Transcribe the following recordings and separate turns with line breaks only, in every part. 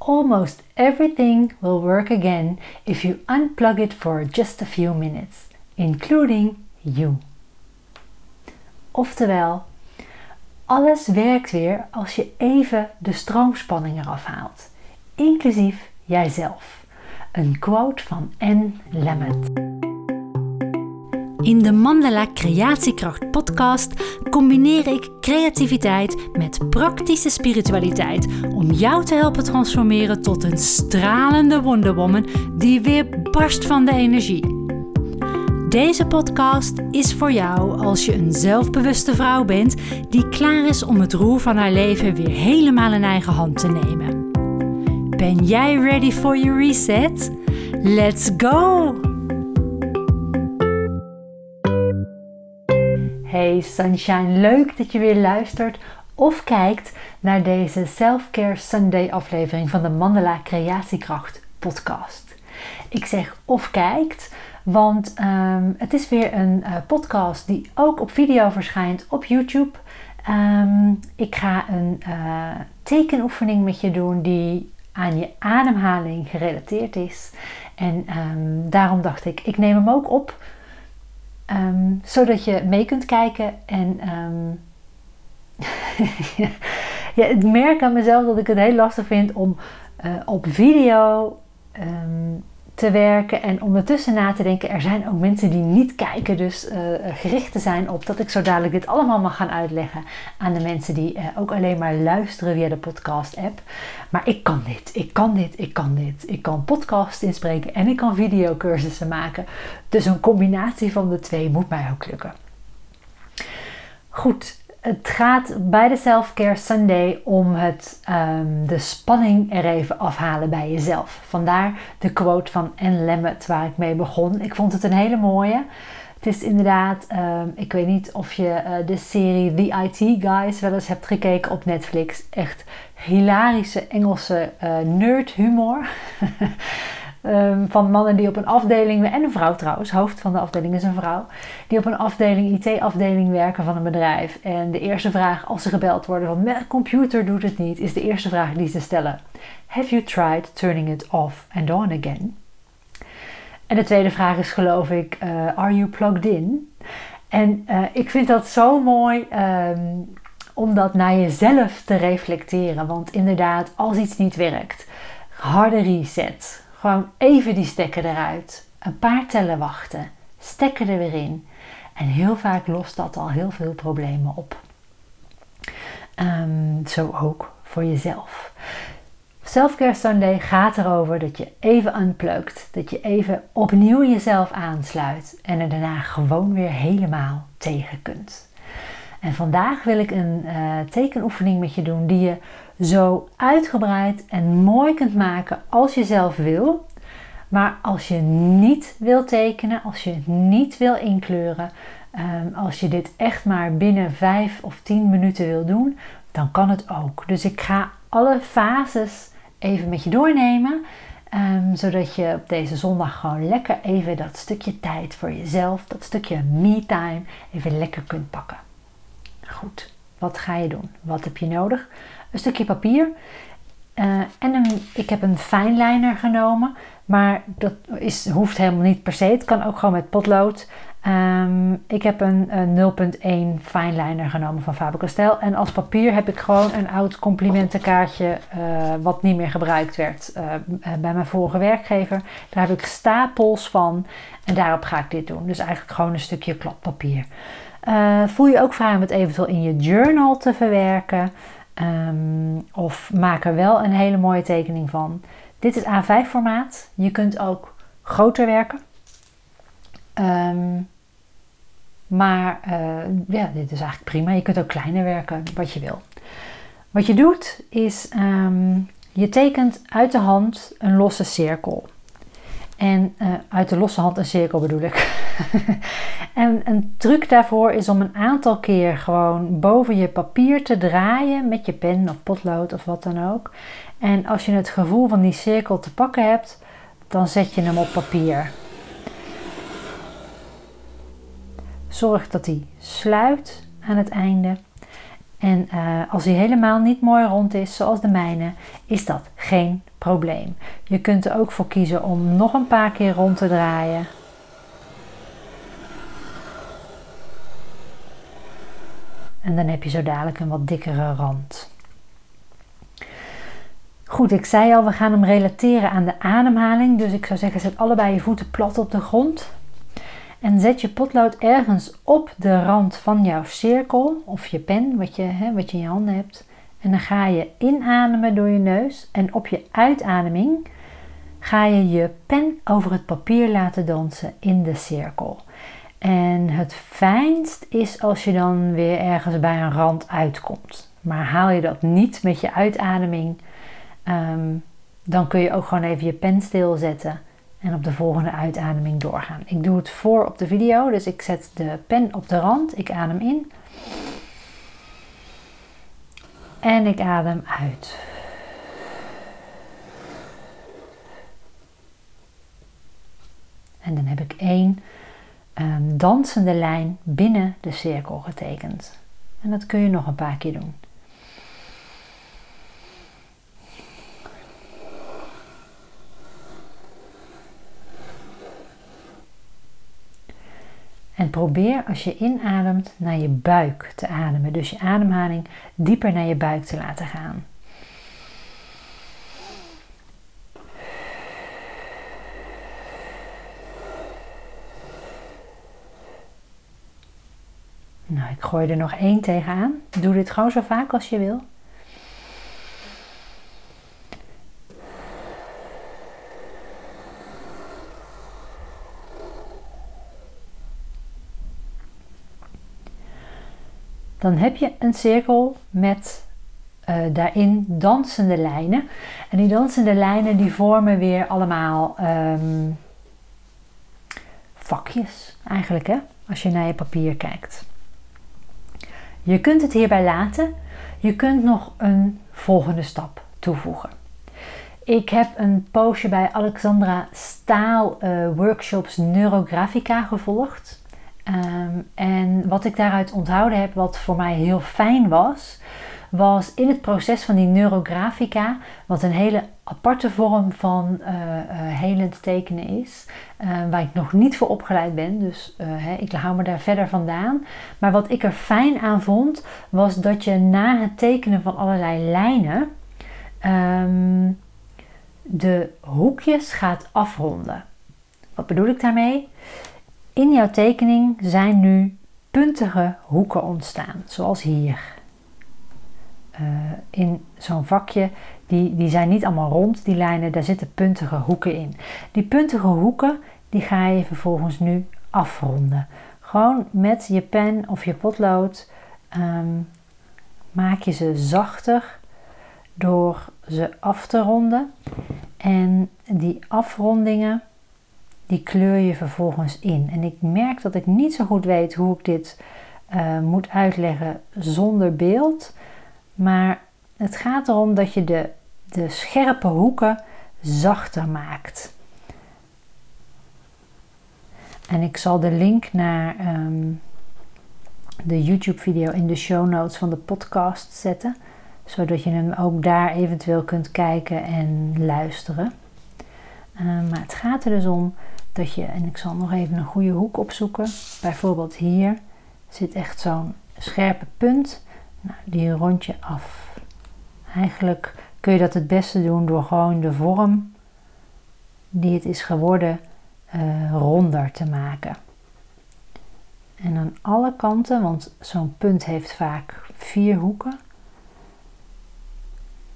almost everything will work again if you unplug it for just a few minutes, including you. Oftewel, alles werkt weer als je even de stroomspanning eraf haalt, inclusief jijzelf. Een quote van Anne Lamott. In de Mandala Creatiekracht podcast combineer ik creativiteit met praktische spiritualiteit om jou te helpen transformeren tot een stralende wonderwoman die weer barst van de energie. Deze podcast is voor jou als je een zelfbewuste vrouw bent die klaar is om het roer van haar leven weer helemaal in eigen hand te nemen. Ben jij ready for your reset? Let's go! Hey Sunshine, leuk dat je weer luistert of kijkt naar deze Self-Care Sunday aflevering van de Mandala Creatiekracht podcast. Ik zeg of kijkt, want um, het is weer een uh, podcast die ook op video verschijnt op YouTube. Um, ik ga een uh, tekenoefening met je doen die aan je ademhaling gerelateerd is. En um, daarom dacht ik, ik neem hem ook op. zodat je mee kunt kijken. En ja, ik merk aan mezelf dat ik het heel lastig vind om uh, op video te werken en ondertussen na te denken. Er zijn ook mensen die niet kijken, dus uh, gericht te zijn op dat ik zo dadelijk dit allemaal mag gaan uitleggen aan de mensen die uh, ook alleen maar luisteren via de podcast-app. Maar ik kan dit, ik kan dit, ik kan dit. Ik kan podcast inspreken en ik kan videocursussen maken. Dus een combinatie van de twee moet mij ook lukken. Goed, het gaat bij de Self-Care Sunday om het, um, de spanning er even afhalen bij jezelf. Vandaar de quote van Anne Lamott waar ik mee begon. Ik vond het een hele mooie. Het is inderdaad, um, ik weet niet of je uh, de serie The IT Guys wel eens hebt gekeken op Netflix. Echt hilarische Engelse uh, nerd humor. Um, van mannen die op een afdeling, en een vrouw trouwens, hoofd van de afdeling is een vrouw, die op een afdeling, IT-afdeling werken van een bedrijf. En de eerste vraag als ze gebeld worden van mijn computer doet het niet, is de eerste vraag die ze stellen. Have you tried turning it off and on again? En de tweede vraag is geloof ik, uh, are you plugged in? En uh, ik vind dat zo mooi um, om dat naar jezelf te reflecteren. Want inderdaad, als iets niet werkt, harde reset, gewoon even die stekker eruit. Een paar tellen wachten. Stekker er weer in. En heel vaak lost dat al heel veel problemen op. Um, zo ook voor jezelf. Selfcare Sunday gaat erover dat je even unplukt. Dat je even opnieuw jezelf aansluit. En er daarna gewoon weer helemaal tegen kunt. En vandaag wil ik een uh, tekenoefening met je doen die je zo uitgebreid en mooi kunt maken als je zelf wil. Maar als je niet wil tekenen, als je niet wil inkleuren, um, als je dit echt maar binnen 5 of 10 minuten wil doen, dan kan het ook. Dus ik ga alle fases even met je doornemen. Um, zodat je op deze zondag gewoon lekker even dat stukje tijd voor jezelf, dat stukje me-time, even lekker kunt pakken. Goed, wat ga je doen? Wat heb je nodig? Een stukje papier. Uh, en een, ik heb een fijnliner genomen, maar dat is, hoeft helemaal niet per se. Het kan ook gewoon met potlood. Um, ik heb een, een 0.1 fijnliner genomen van Faber-Castell. En als papier heb ik gewoon een oud complimentenkaartje uh, wat niet meer gebruikt werd uh, bij mijn vorige werkgever. Daar heb ik stapels van en daarop ga ik dit doen. Dus eigenlijk gewoon een stukje kladpapier. voel je ook vrij om het eventueel in je journal te verwerken. Um, of maak er wel een hele mooie tekening van. Dit is A5 formaat. Je kunt ook groter werken. Um, maar uh, ja, dit is eigenlijk prima. Je kunt ook kleiner werken, wat je wil. Wat je doet is, um, je tekent uit de hand een losse cirkel. En uh, uit de losse hand een cirkel bedoel ik. en een truc daarvoor is om een aantal keer gewoon boven je papier te draaien met je pen of potlood of wat dan ook. En als je het gevoel van die cirkel te pakken hebt, dan zet je hem op papier. Zorg dat hij sluit aan het einde. En uh, als hij helemaal niet mooi rond is, zoals de mijne, is dat geen probleem. Je kunt er ook voor kiezen om nog een paar keer rond te draaien. En dan heb je zo dadelijk een wat dikkere rand. Goed, ik zei al, we gaan hem relateren aan de ademhaling. Dus ik zou zeggen, zet allebei je voeten plat op de grond. En zet je potlood ergens op de rand van jouw cirkel of je pen, wat je, hè, wat je in je handen hebt. En dan ga je inademen door je neus. En op je uitademing ga je je pen over het papier laten dansen in de cirkel. En het fijnst is als je dan weer ergens bij een rand uitkomt. Maar haal je dat niet met je uitademing, ehm, dan kun je ook gewoon even je pen stilzetten en op de volgende uitademing doorgaan. Ik doe het voor op de video, dus ik zet de pen op de rand, ik adem in en ik adem uit. En dan heb ik één um, dansende lijn binnen de cirkel getekend. En dat kun je nog een paar keer doen. En probeer als je inademt naar je buik te ademen. Dus je ademhaling dieper naar je buik te laten gaan. Nou, ik gooi er nog één tegenaan. Doe dit gewoon zo vaak als je wil. Dan heb je een cirkel met uh, daarin dansende lijnen. En die dansende lijnen die vormen weer allemaal um, vakjes eigenlijk hè, als je naar je papier kijkt. Je kunt het hierbij laten. Je kunt nog een volgende stap toevoegen. Ik heb een poosje bij Alexandra Staal uh, workshops Neurografica gevolgd. Um, en wat ik daaruit onthouden heb, wat voor mij heel fijn was, was in het proces van die neurografica, wat een hele aparte vorm van uh, uh, helend tekenen is, uh, waar ik nog niet voor opgeleid ben, dus hè, ik hou me daar verder vandaan. Maar wat ik er fijn aan vond, was dat je na het tekenen van allerlei lijnen um, de hoekjes gaat afronden. Wat bedoel ik daarmee? In jouw tekening zijn nu puntige hoeken ontstaan, zoals hier. Uh, in zo'n vakje, die, die zijn niet allemaal rond, die lijnen, daar zitten puntige hoeken in. Die puntige hoeken, die ga je vervolgens nu afronden. Gewoon met je pen of je potlood um, maak je ze zachter door ze af te ronden. En die afrondingen, die kleur je vervolgens in. En ik merk dat ik niet zo goed weet hoe ik dit uh, moet uitleggen zonder beeld. Maar het gaat erom dat je de, de scherpe hoeken zachter maakt. En ik zal de link naar um, de YouTube-video in de show notes van de podcast zetten, zodat je hem ook daar eventueel kunt kijken en luisteren. Uh, maar het gaat er dus om dat je, en ik zal nog even een goede hoek opzoeken, bijvoorbeeld hier zit echt zo'n scherpe punt. Nou, die rond je af. Eigenlijk kun je dat het beste doen door gewoon de vorm die het is geworden uh, ronder te maken. En aan alle kanten, want zo'n punt heeft vaak vier hoeken.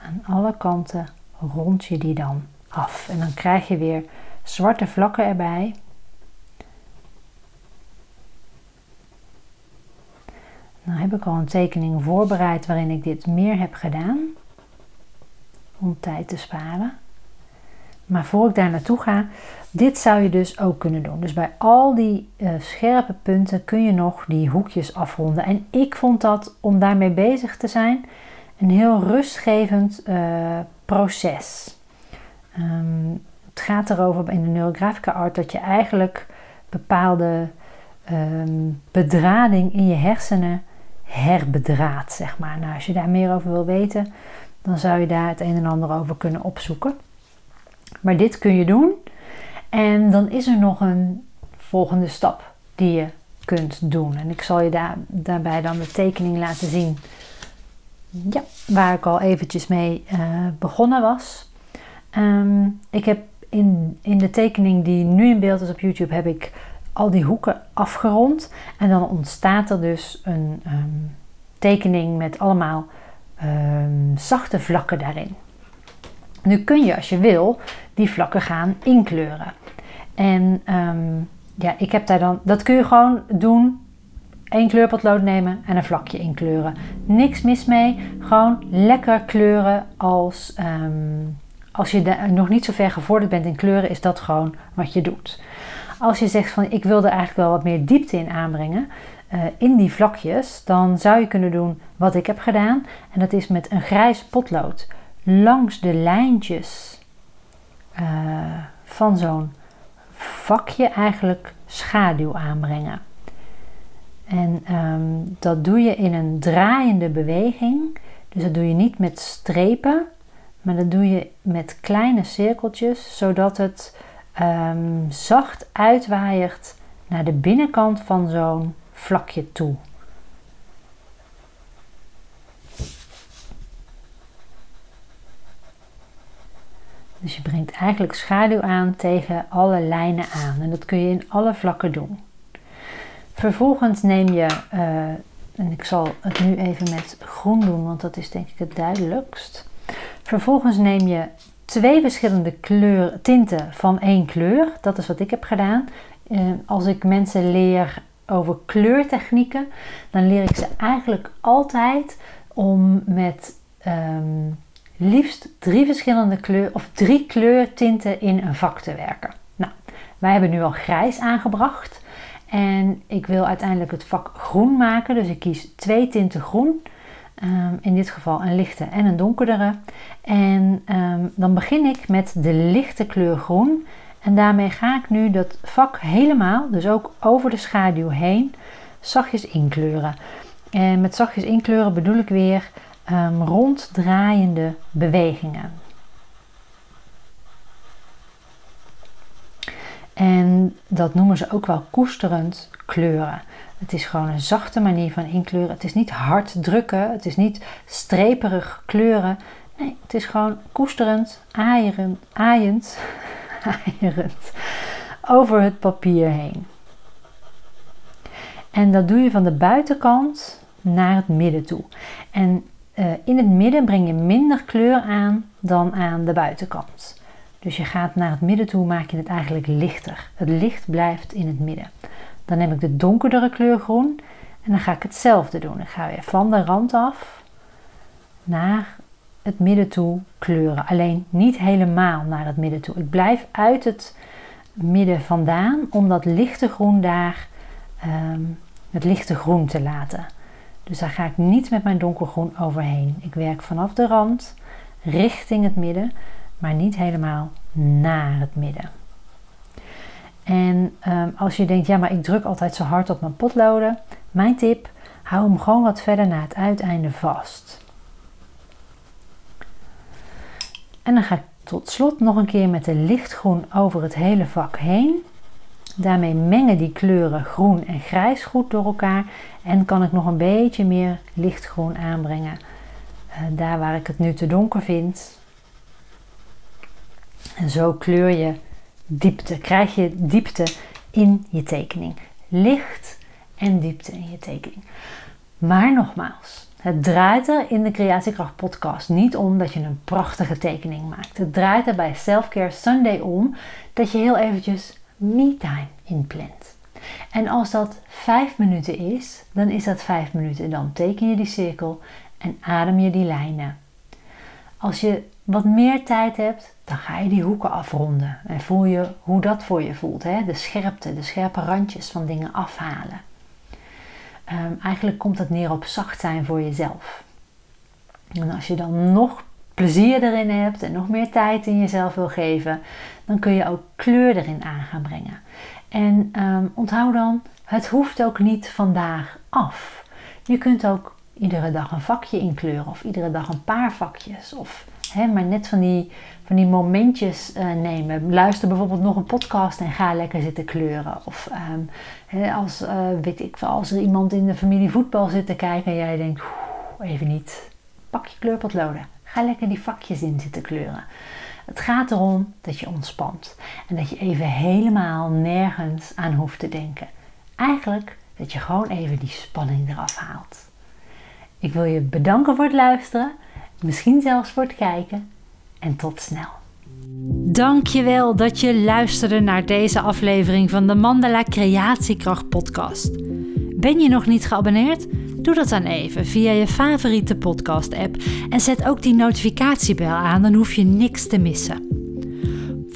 Aan alle kanten rond je die dan af. En dan krijg je weer zwarte vlakken erbij. Nou heb ik al een tekening voorbereid waarin ik dit meer heb gedaan. Om tijd te sparen. Maar voor ik daar naartoe ga, dit zou je dus ook kunnen doen. Dus bij al die uh, scherpe punten kun je nog die hoekjes afronden. En ik vond dat, om daarmee bezig te zijn, een heel rustgevend uh, proces. Um, het gaat erover in de neurographica art dat je eigenlijk bepaalde um, bedrading in je hersenen herbedraad, zeg maar. Nou, als je daar meer over wil weten, dan zou je daar het een en ander over kunnen opzoeken. Maar dit kun je doen. En dan is er nog een volgende stap die je kunt doen. En ik zal je daar, daarbij dan de tekening laten zien. Ja, waar ik al eventjes mee uh, begonnen was. Ehm, ik heb in, in de tekening die nu in beeld is op YouTube, heb ik al die hoeken afgerond. En dan ontstaat er dus een ehm, tekening met allemaal um, zachte vlakken daarin. Nu kun je, als je wil, die vlakken gaan inkleuren. En um, ja, ik heb daar dan, dat kun je gewoon doen. Eén kleurpotlood nemen en een vlakje inkleuren. Niks mis mee. Gewoon lekker kleuren als, als je nog niet zo ver gevorderd bent in kleuren, is dat gewoon wat je doet. Als je zegt van ik wil er eigenlijk wel wat meer diepte in aanbrengen, uh, in die vlakjes, dan zou je kunnen doen wat ik heb gedaan. En dat is met een grijs potlood langs de lijntjes uh, van zo'n vakje eigenlijk schaduw aanbrengen. En um, dat doe je in een draaiende beweging. Dus dat doe je niet met strepen, maar dat doe je met kleine cirkeltjes, zodat het um, zacht uitwaaiert naar de binnenkant van zo'n vlakje toe. Dus je brengt eigenlijk schaduw aan tegen alle lijnen aan. En dat kun je in alle vlakken doen. Vervolgens neem je, uh, en ik zal het nu even met groen doen, want dat is denk ik het duidelijkst. Vervolgens neem je twee verschillende kleur, tinten van één kleur. Dat is wat ik heb gedaan. Uh, als ik mensen leer over kleurtechnieken, dan leer ik ze eigenlijk altijd om met um, liefst drie verschillende kleur of drie kleurtinten in een vak te werken. Nou, wij hebben nu al grijs aangebracht en ik wil uiteindelijk het vak groen maken, dus ik kies twee tinten groen. Um, in dit geval een lichte en een donkerdere. En um, dan begin ik met de lichte kleur groen. En daarmee ga ik nu dat vak helemaal, dus ook over de schaduw heen, zachtjes inkleuren. En met zachtjes inkleuren bedoel ik weer um, ronddraaiende bewegingen. En dat noemen ze ook wel koesterend kleuren. Het is gewoon een zachte manier van inkleuren. Het is niet hard drukken, het is niet streperig kleuren. Nee, het is gewoon koesterend, aaierend, aaiend, aaierend over het papier heen. En dat doe je van de buitenkant naar het midden toe. En uh, in het midden breng je minder kleur aan dan aan de buitenkant. Dus je gaat naar het midden toe, maak je het eigenlijk lichter. Het licht blijft in het midden. Dan neem ik de donkerdere kleur groen en dan ga ik hetzelfde doen. Ik ga weer van de rand af naar het midden toe kleuren. Alleen niet helemaal naar het midden toe. Ik blijf uit het midden vandaan om dat lichte groen daar, um, het lichte groen te laten. Dus daar ga ik niet met mijn donkergroen overheen. Ik werk vanaf de rand richting het midden, maar niet helemaal naar het midden. En um, als je denkt, ja, maar ik druk altijd zo hard op mijn potloden. Mijn tip, hou hem gewoon wat verder naar het uiteinde vast. En dan ga ik tot slot nog een keer met de lichtgroen over het hele vak heen. Daarmee mengen die kleuren groen en grijs goed door elkaar. En kan ik nog een beetje meer lichtgroen aanbrengen. Uh, daar waar ik het nu te donker vind. En zo kleur je diepte. Krijg je diepte in je tekening. Licht en diepte in je tekening. Maar nogmaals, het draait er in de Creatiekracht podcast niet om dat je een prachtige tekening maakt. Het draait er bij Selfcare Sunday om dat je heel eventjes me-time inplant. En als dat vijf minuten is, dan is dat vijf minuten. Dan teken je die cirkel en adem je die lijnen. Als je wat meer tijd hebt, dan ga je die hoeken afronden. En voel je hoe dat voor je voelt. Hè? De scherpte, de scherpe randjes van dingen afhalen. Um, eigenlijk komt het neer op zacht zijn voor jezelf. En als je dan nog plezier erin hebt en nog meer tijd in jezelf wil geven, dan kun je ook kleur erin aan gaan brengen. En um, onthoud dan, het hoeft ook niet vandaag af. Je kunt ook iedere dag een vakje inkleuren of iedere dag een paar vakjes. Of maar net van die, van die momentjes uh, nemen. Luister bijvoorbeeld nog een podcast en ga lekker zitten kleuren. Of hè, als, uh, weet ik, als er iemand in de familie voetbal zit te kijken en jij denkt, even niet, pak je kleurpotloden. Ga lekker die vakjes in zitten kleuren. Het gaat erom dat je ontspant en dat je even helemaal nergens aan hoeft te denken. Eigenlijk dat je gewoon even die spanning eraf haalt. Ik wil je bedanken voor het luisteren, misschien zelfs voor het kijken en tot snel. Dankjewel dat je luisterde naar deze aflevering van de Mandala Creatiekracht podcast. Ben je nog niet geabonneerd? Doe dat dan even via je favoriete podcast-app en zet ook die notificatiebel aan, dan hoef je niks te missen.